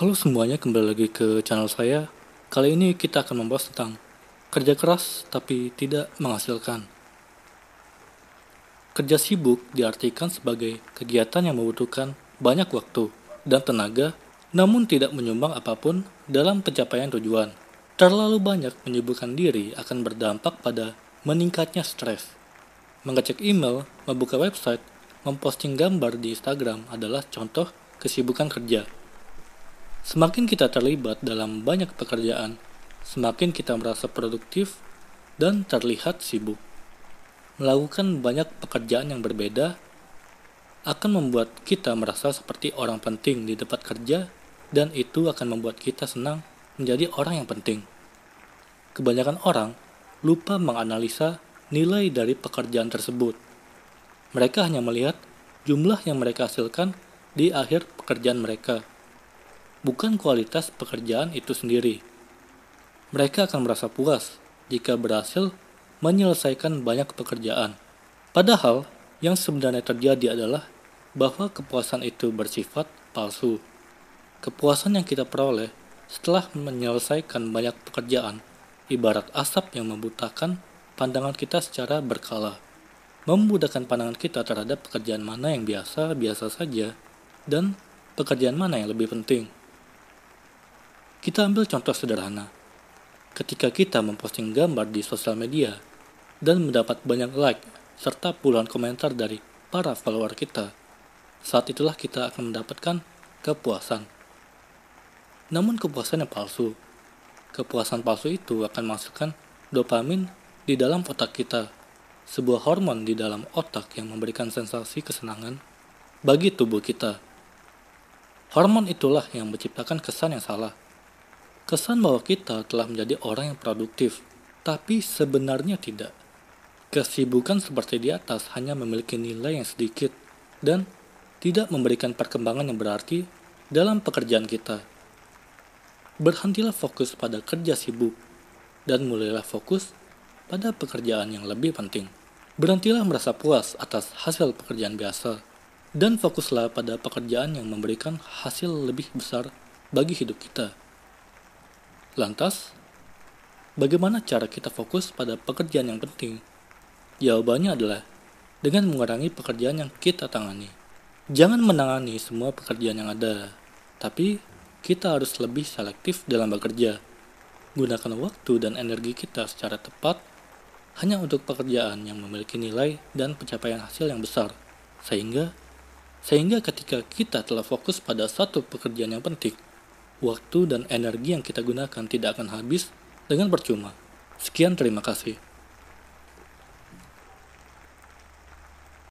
Halo semuanya, kembali lagi ke channel saya. Kali ini kita akan membahas tentang kerja keras tapi tidak menghasilkan. Kerja sibuk diartikan sebagai kegiatan yang membutuhkan banyak waktu dan tenaga, namun tidak menyumbang apa pun dalam pencapaian tujuan. Terlalu banyak menyibukkan diri akan berdampak pada meningkatnya stres. Mengecek email, membuka website, memposting gambar di Instagram adalah contoh kesibukan kerja. Semakin kita terlibat dalam banyak pekerjaan, semakin kita merasa produktif dan terlihat sibuk. Melakukan banyak pekerjaan yang berbeda akan membuat kita merasa seperti orang penting di tempat kerja dan itu akan membuat kita senang menjadi orang yang penting. Kebanyakan orang lupa menganalisa nilai dari pekerjaan tersebut. Mereka hanya melihat jumlah yang mereka hasilkan di akhir pekerjaan mereka bukan kualitas pekerjaan itu sendiri. Mereka akan merasa puas jika berhasil menyelesaikan banyak pekerjaan. Padahal, yang sebenarnya terjadi adalah bahwa kepuasan itu bersifat palsu. Kepuasan yang kita peroleh setelah menyelesaikan banyak pekerjaan ibarat asap yang membutakan pandangan kita secara berkala. Memudahkan pandangan kita terhadap pekerjaan mana yang biasa-biasa saja dan pekerjaan mana yang lebih penting. Kita ambil contoh sederhana. Ketika kita memposting gambar di sosial media dan mendapat banyak like serta puluhan komentar dari para follower kita, saat itulah kita akan mendapatkan kepuasan. Namun kepuasan yang palsu. Kepuasan palsu itu akan menghasilkan dopamin di dalam otak kita, sebuah hormon di dalam otak yang memberikan sensasi kesenangan bagi tubuh kita. Hormon itulah yang menciptakan kesan yang salah Kesan bahwa kita telah menjadi orang yang produktif, tapi sebenarnya tidak. Kesibukan seperti di atas hanya memiliki nilai yang sedikit dan tidak memberikan perkembangan yang berarti dalam pekerjaan kita. Berhentilah fokus pada kerja sibuk dan mulailah fokus pada pekerjaan yang lebih penting. Berhentilah merasa puas atas hasil pekerjaan biasa dan fokuslah pada pekerjaan yang memberikan hasil lebih besar bagi hidup kita. Lantas, bagaimana cara kita fokus pada pekerjaan yang penting? Jawabannya adalah dengan mengurangi pekerjaan yang kita tangani. Jangan menangani semua pekerjaan yang ada, tapi kita harus lebih selektif dalam bekerja. Gunakan waktu dan energi kita secara tepat hanya untuk pekerjaan yang memiliki nilai dan pencapaian hasil yang besar. Sehingga sehingga ketika kita telah fokus pada satu pekerjaan yang penting, waktu dan energi yang kita gunakan tidak akan habis dengan percuma. Sekian terima kasih.